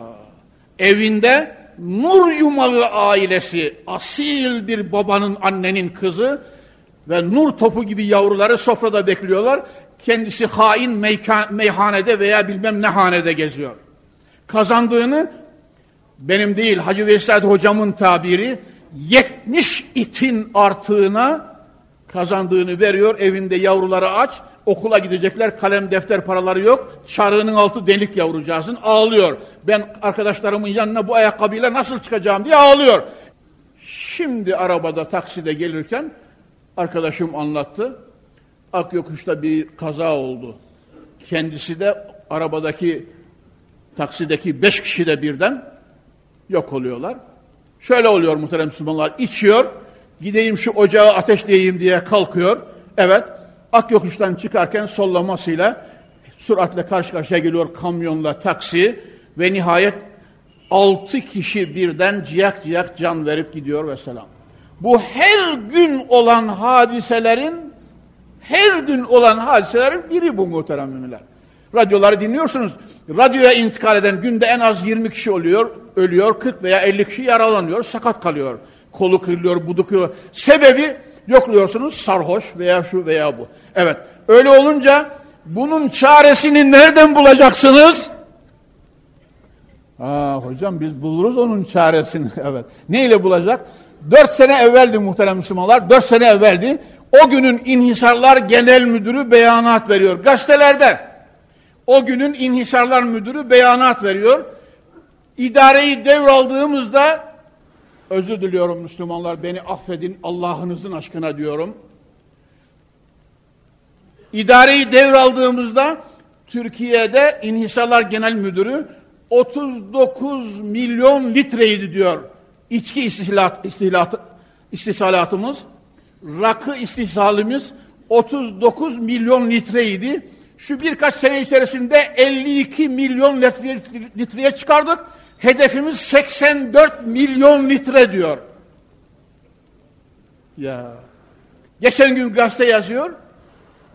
evinde nur yumağı ailesi, asil bir babanın, annenin kızı ve nur topu gibi yavruları sofrada bekliyorlar. Kendisi hain meyhanede veya bilmem ne hanede geziyor. Kazandığını benim değil Hacı Veysel hocamın tabiri 70 itin artığına kazandığını veriyor. Evinde yavruları aç Okula gidecekler kalem defter paraları yok. Çarığının altı delik yavrucağızın ağlıyor. Ben arkadaşlarımın yanına bu ayakkabıyla nasıl çıkacağım diye ağlıyor. Şimdi arabada takside gelirken arkadaşım anlattı. Akyokuş'ta bir kaza oldu. Kendisi de arabadaki taksideki beş kişi de birden yok oluyorlar. Şöyle oluyor muhterem Müslümanlar. içiyor, gideyim şu ocağı ateşleyeyim diye kalkıyor. Evet, Ak yokuştan çıkarken sollamasıyla süratle karşı karşıya geliyor kamyonla taksi ve nihayet altı kişi birden ciyak ciyak can verip gidiyor ve selam. Bu her gün olan hadiselerin her gün olan hadiselerin biri bu muhterem müminler. Radyoları dinliyorsunuz. Radyoya intikal eden günde en az 20 kişi oluyor, ölüyor, 40 veya 50 kişi yaralanıyor, sakat kalıyor. Kolu kırılıyor, budu kırılıyor. Sebebi yokluyorsunuz sarhoş veya şu veya bu. Evet öyle olunca bunun çaresini nereden bulacaksınız? Aa, hocam biz buluruz onun çaresini. evet. Neyle bulacak? Dört sene evveldi muhterem Müslümanlar. Dört sene evveldi. O günün İnhisarlar Genel Müdürü beyanat veriyor. Gazetelerde. O günün İnhisarlar Müdürü beyanat veriyor. İdareyi devraldığımızda özür diliyorum Müslümanlar beni affedin Allah'ınızın aşkına diyorum. İdareyi devraldığımızda Türkiye'de İnhisarlar Genel Müdürü 39 milyon litreydi diyor içki istihlat, istihlat, istihsalatımız. Rakı istihsalimiz 39 milyon litreydi. Şu birkaç sene içerisinde 52 milyon litre, litreye çıkardık. Hedefimiz 84 milyon litre diyor. Ya. Geçen gün gazete yazıyor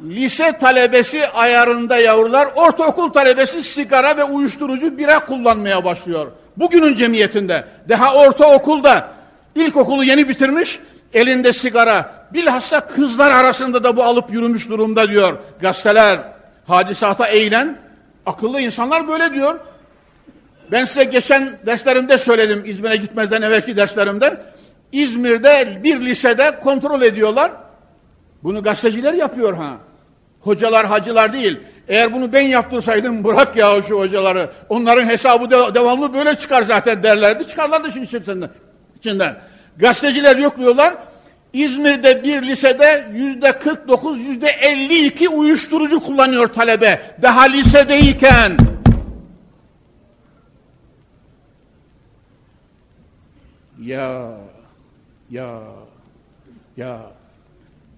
lise talebesi ayarında yavrular, ortaokul talebesi sigara ve uyuşturucu bira kullanmaya başlıyor. Bugünün cemiyetinde, daha ortaokulda, ilkokulu yeni bitirmiş, elinde sigara, bilhassa kızlar arasında da bu alıp yürümüş durumda diyor gazeteler. Hadisata eğilen, akıllı insanlar böyle diyor. Ben size geçen derslerimde söyledim, İzmir'e gitmezden evvelki derslerimde. İzmir'de bir lisede kontrol ediyorlar. Bunu gazeteciler yapıyor ha. Hocalar, hacılar değil. Eğer bunu ben yaptırsaydım bırak ya şu hocaları. Onların hesabı de, devamlı böyle çıkar zaten derlerdi. Çıkarlardı şimdi içinden. içinden. Gazeteciler yokluyorlar. İzmir'de bir lisede yüzde 49, yüzde 52 uyuşturucu kullanıyor talebe. Daha lisedeyken. Ya, ya, ya.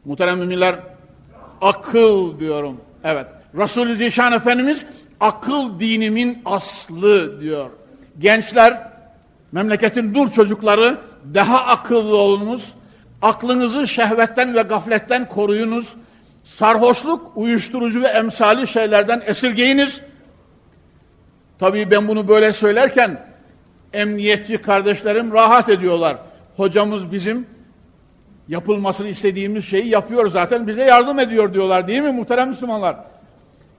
Muhterem müminler, akıl diyorum. Evet. Resulü Zişan Efendimiz akıl dinimin aslı diyor. Gençler, memleketin dur çocukları daha akıllı olunuz. Aklınızı şehvetten ve gafletten koruyunuz. Sarhoşluk, uyuşturucu ve emsali şeylerden esirgeyiniz. Tabii ben bunu böyle söylerken emniyetçi kardeşlerim rahat ediyorlar. Hocamız bizim yapılmasını istediğimiz şeyi yapıyor zaten bize yardım ediyor diyorlar değil mi muhterem Müslümanlar?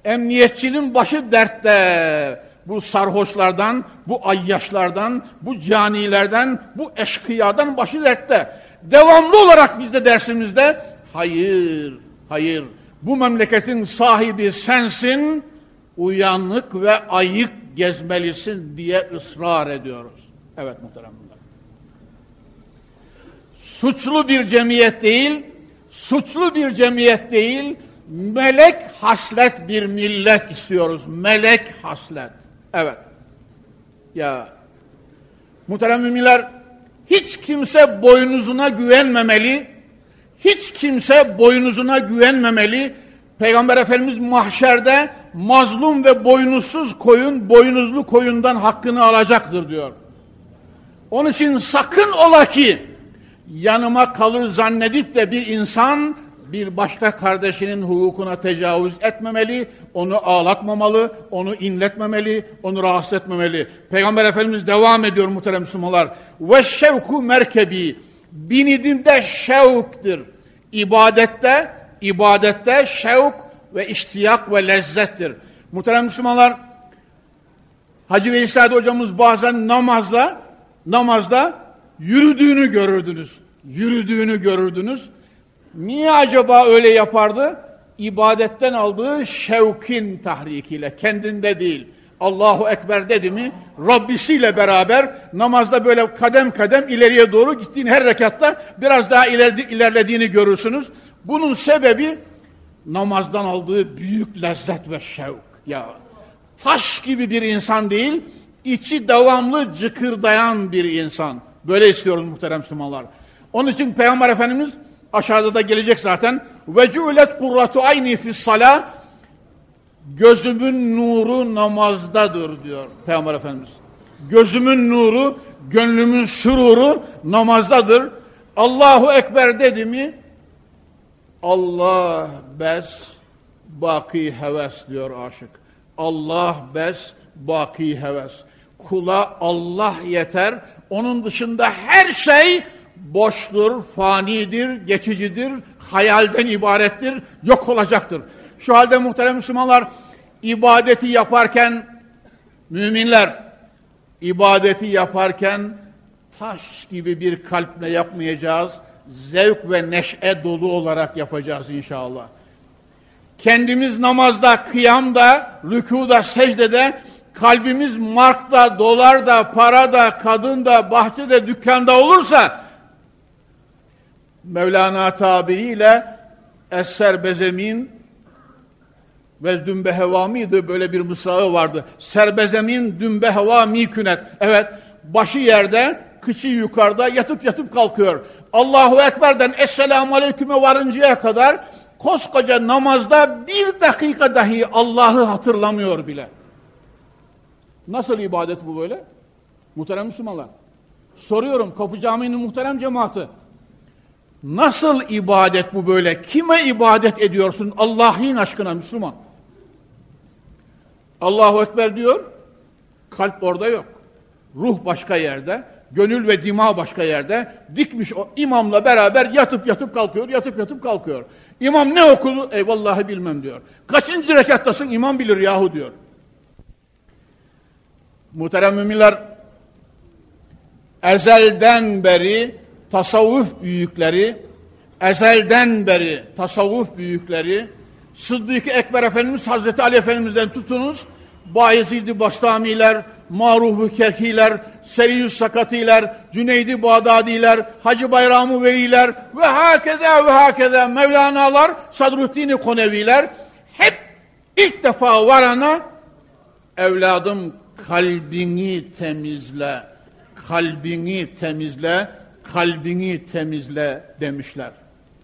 Emniyetçinin başı dertte. Bu sarhoşlardan, bu ayyaşlardan, bu canilerden, bu eşkıyadan başı dertte. Devamlı olarak biz de dersimizde hayır, hayır bu memleketin sahibi sensin, uyanık ve ayık gezmelisin diye ısrar ediyoruz. Evet muhterem suçlu bir cemiyet değil, suçlu bir cemiyet değil, melek haslet bir millet istiyoruz. Melek haslet. Evet. Ya muhterem müminler hiç kimse boynuzuna güvenmemeli. Hiç kimse boynuzuna güvenmemeli. Peygamber Efendimiz mahşerde mazlum ve boynuzsuz koyun, boynuzlu koyundan hakkını alacaktır diyor. Onun için sakın ola ki yanıma kalır zannedip de bir insan bir başka kardeşinin hukukuna tecavüz etmemeli, onu ağlatmamalı, onu inletmemeli, onu rahatsız etmemeli. Peygamber Efendimiz devam ediyor muhterem Müslümanlar. Ve şevku merkebi, binidimde şevktir. İbadette, ibadette şevk ve iştiyak ve lezzettir. Muhterem Müslümanlar, Hacı Veysade hocamız bazen namazla, namazda yürüdüğünü görürdünüz. Yürüdüğünü görürdünüz. Niye acaba öyle yapardı? İbadetten aldığı şevkin tahrikiyle, kendinde değil. Allahu Ekber dedi mi, Rabbisiyle beraber namazda böyle kadem kadem ileriye doğru gittiğin her rekatta biraz daha ilerlediğini görürsünüz. Bunun sebebi namazdan aldığı büyük lezzet ve şevk. Ya taş gibi bir insan değil, içi devamlı cıkırdayan bir insan. Böyle istiyoruz muhterem Müslümanlar. Onun için Peygamber Efendimiz aşağıda da gelecek zaten. Ve cu'let kurratu ayni fis sala gözümün nuru namazdadır diyor Peygamber Efendimiz. Gözümün nuru, gönlümün süruru namazdadır. Allahu Ekber dedi mi Allah bes baki heves diyor aşık. Allah bes baki heves. Kula Allah yeter. Onun dışında her şey boştur, fanidir, geçicidir, hayalden ibarettir, yok olacaktır. Şu halde muhterem Müslümanlar ibadeti yaparken müminler ibadeti yaparken taş gibi bir kalple yapmayacağız. Zevk ve neşe dolu olarak yapacağız inşallah. Kendimiz namazda, kıyamda, rükuda, secdede, kalbimiz markta, dolarda, parada, kadında, bahçede, dükkanda olursa Mevlana tabiriyle Esser Bezemin ve dümbe heva mıydı? Böyle bir mısrağı vardı. Serbezemin dümbe heva mikünet. Evet, başı yerde, kıçı yukarıda yatıp yatıp kalkıyor. Allahu Ekber'den Esselamu Aleyküm'e varıncaya kadar koskoca namazda bir dakika dahi Allah'ı hatırlamıyor bile. Nasıl ibadet bu böyle? Muhterem Müslümanlar. Soruyorum Kapı Camii'nin muhterem cemaati. Nasıl ibadet bu böyle? Kime ibadet ediyorsun Allah'ın aşkına Müslüman? Allahu Ekber diyor, kalp orada yok. Ruh başka yerde, gönül ve dima başka yerde. Dikmiş o imamla beraber yatıp yatıp kalkıyor, yatıp yatıp kalkıyor. İmam ne okudu? Eyvallahi bilmem diyor. Kaçıncı rekattasın? İmam bilir yahu diyor. Muhterem müminler, ezelden beri tasavvuf büyükleri, ezelden beri tasavvuf büyükleri, Sıddık Ekber Efendimiz, Hazreti Ali Efendimiz'den tutunuz, Bayezid-i Bastamiler, Maruh-u Kerkiler, Seriyüz Sakatiler, Cüneydi Bağdadiler, Hacı Bayramı Veliler ve hakeza ve hakeza Mevlana'lar, Sadruddin-i Koneviler hep ilk defa varana evladım kalbini temizle, kalbini temizle, kalbini temizle demişler.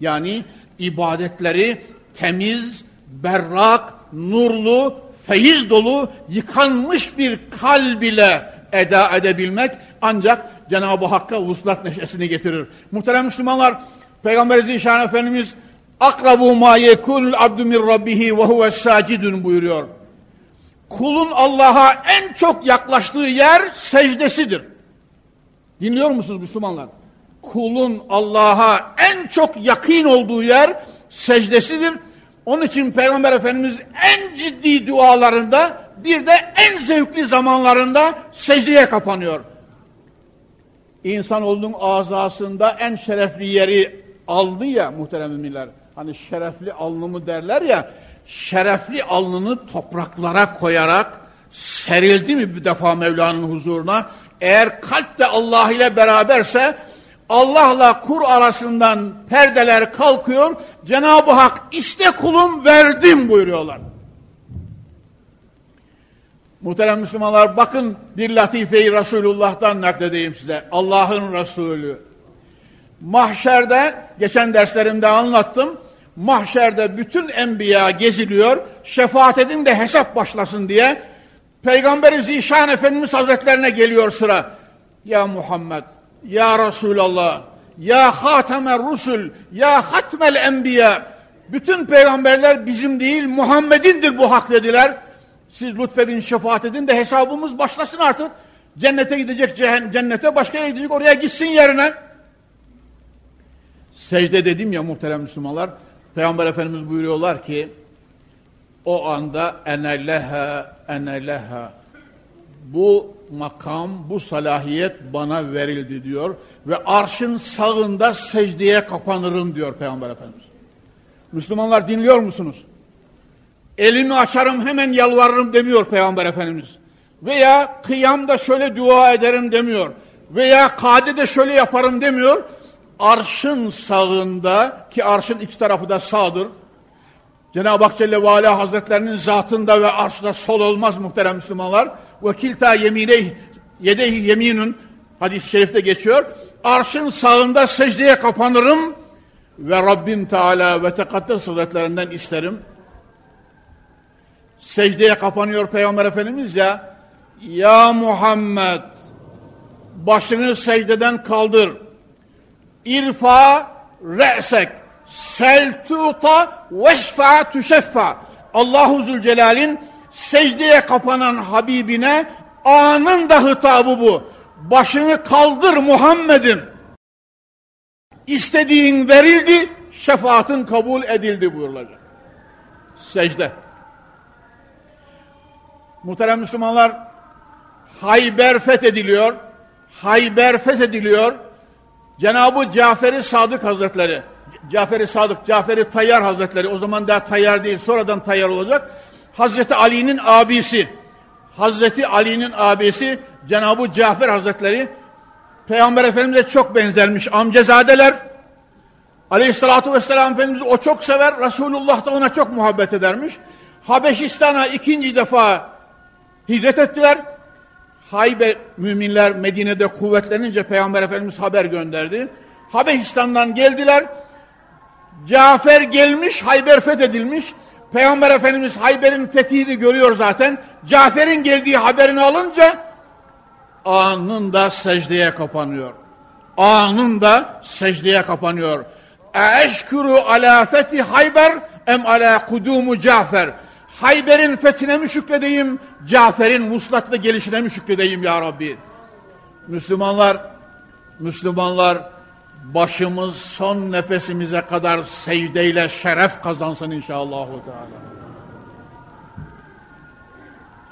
Yani ibadetleri temiz, berrak, nurlu, feyiz dolu, yıkanmış bir kalb ile eda edebilmek ancak Cenab-ı Hakk'a vuslat neşesini getirir. Muhterem Müslümanlar, Peygamber Zişan Efendimiz akrabu ma yekunul abdu min rabbihi ve huve sacidun buyuruyor. Kulun Allah'a en çok yaklaştığı yer secdesidir. Dinliyor musunuz Müslümanlar? Kulun Allah'a en çok yakın olduğu yer secdesidir. Onun için Peygamber Efendimiz en ciddi dualarında bir de en zevkli zamanlarında secdeye kapanıyor. İnsanoğlunun azasında en şerefli yeri aldı ya muhterem. Hani şerefli alnımı derler ya, şerefli alnını topraklara koyarak serildi mi bir defa Mevla'nın huzuruna? Eğer kalp de Allah ile beraberse Allah'la kur arasından perdeler kalkıyor. Cenab-ı Hak işte kulum verdim buyuruyorlar. Muhterem Müslümanlar bakın bir latifeyi Resulullah'tan nakledeyim size. Allah'ın Resulü. Mahşerde geçen derslerimde anlattım. Mahşerde bütün enbiya geziliyor. Şefaat edin de hesap başlasın diye. Peygamberi Zişan Efendimiz Hazretlerine geliyor sıra. Ya Muhammed ya Resulallah, Ya Hatemer Rusul, Ya Hatmel Enbiya. Bütün peygamberler bizim değil Muhammed'indir bu hak dediler. Siz lütfedin, şefaat edin de hesabımız başlasın artık. Cennete gidecek cennete, başka yere gidecek oraya gitsin yerine. Secde dedim ya muhterem Müslümanlar. Peygamber Efendimiz buyuruyorlar ki o anda enelleha enelleha bu makam, bu salahiyet bana verildi diyor. Ve arşın sağında secdeye kapanırım diyor Peygamber Efendimiz. Müslümanlar dinliyor musunuz? Elimi açarım hemen yalvarırım demiyor Peygamber Efendimiz. Veya kıyamda şöyle dua ederim demiyor. Veya kadede şöyle yaparım demiyor. Arşın sağında ki arşın iki tarafı da sağdır. Cenab-ı Hak Celle ve Ala Hazretlerinin zatında ve arşda sol olmaz muhterem Müslümanlar ve kilta yemineyh yedehi yeminun hadis-i şerifte geçiyor. Arşın sağında secdeye kapanırım ve Rabbim Teala ve Tekaddes Hazretlerinden isterim. Secdeye kapanıyor Peygamber Efendimiz ya. Ya Muhammed başını secdeden kaldır. İrfa re'sek seltuta veşfa tüşeffa. Allahu Zülcelal'in secdeye kapanan Habibine anında hitabı bu. Başını kaldır Muhammed'im. İstediğin verildi, şefaatin kabul edildi buyurulacak. Secde. Muhterem Müslümanlar, Hayber fethediliyor. Hayber fethediliyor. Cenab-ı Cafer-i Sadık Hazretleri, Cafer-i Sadık, Cafer-i Tayyar Hazretleri, o zaman daha Tayyar değil, sonradan Tayyar olacak. Hazreti Ali'nin abisi, Hazreti Ali'nin abisi Cenab-ı Cafer Hazretleri, Peygamber Efendimiz'e çok benzermiş, amcazadeler. Aleyhissalatu vesselam Efendimiz o çok sever, Resulullah da ona çok muhabbet edermiş. Habeşistan'a ikinci defa hicret ettiler. Hayber müminler Medine'de kuvvetlenince Peygamber Efendimiz haber gönderdi. Habeşistan'dan geldiler. Cafer gelmiş, Hayber fethedilmiş. Peygamber Efendimiz Hayber'in fethini görüyor zaten. Cafer'in geldiği haberini alınca anında secdeye kapanıyor. Anında secdeye kapanıyor. Eşkuru ala fethi Hayber em ala kudumu Cafer. Hayber'in fethine mi şükredeyim, Cafer'in muslatlı gelişine mi şükredeyim ya Rabbi? Müslümanlar, Müslümanlar başımız son nefesimize kadar secdeyle şeref kazansın inşallah.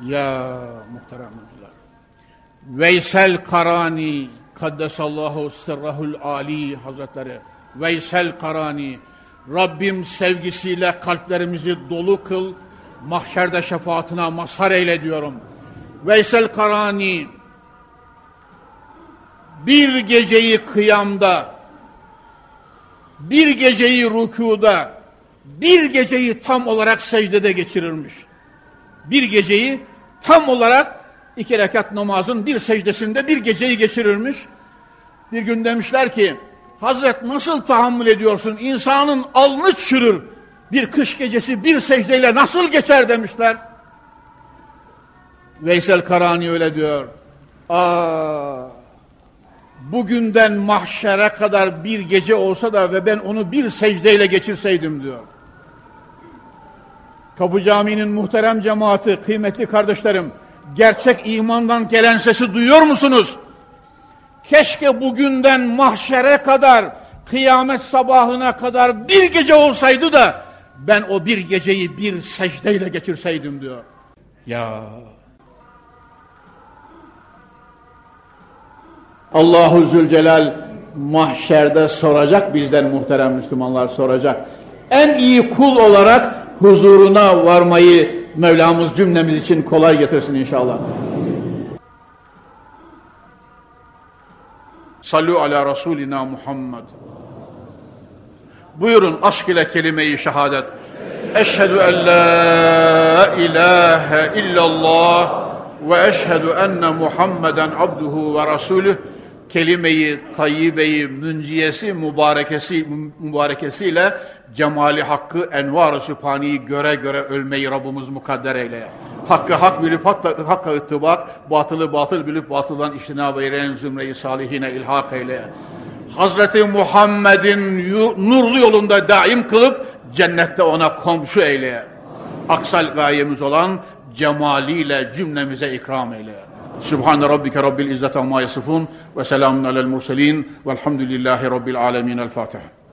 Ya muhteremler. Veysel Karani Kaddesallahu sırrahul Ali Hazretleri Veysel Karani Rabbim sevgisiyle kalplerimizi dolu kıl mahşerde şefaatine mazhar eyle diyorum. Veysel Karani bir geceyi kıyamda bir geceyi rükuda bir geceyi tam olarak secdede geçirirmiş. Bir geceyi tam olarak iki rekat namazın bir secdesinde bir geceyi geçirirmiş. Bir gün demişler ki Hazret nasıl tahammül ediyorsun? İnsanın alnı çürür. Bir kış gecesi bir secdeyle nasıl geçer demişler. Veysel Karani öyle diyor. Aa, bugünden mahşere kadar bir gece olsa da ve ben onu bir secdeyle geçirseydim diyor. Kapı Camii'nin muhterem cemaati, kıymetli kardeşlerim, gerçek imandan gelen sesi duyuyor musunuz? Keşke bugünden mahşere kadar, kıyamet sabahına kadar bir gece olsaydı da ben o bir geceyi bir secdeyle geçirseydim diyor. Ya Allahu Zülcelal mahşerde soracak bizden muhterem Müslümanlar soracak. En iyi kul olarak huzuruna varmayı Mevlamız cümlemiz için kolay getirsin inşallah. Sallu ala Resulina Muhammed. Buyurun aşk ile kelime-i şehadet. Eşhedü en la ilahe illallah ve eşhedü enne Muhammeden abduhu ve rasulüh kelime-i tayyibeyi münciyesi mübarekesi mübarekesiyle cemali hakkı envar-ı sübhaniyi göre göre ölmeyi Rabbimiz mukadder eyle. Hakkı hak bilip hatta, hakka ıttibak, batılı batıl bilip batıldan iştinab eyleyen zümre-i salihine ilhak eyle. Hazreti Muhammed'in nurlu yolunda daim kılıp cennette ona komşu eyle. Aksal gayemiz olan cemaliyle cümlemize ikram eyle. Sübhane Rabbike Rabbil İzzet Amma Yasifun ve selamun alel murselin velhamdülillahi Rabbil Alemin. El Fatiha.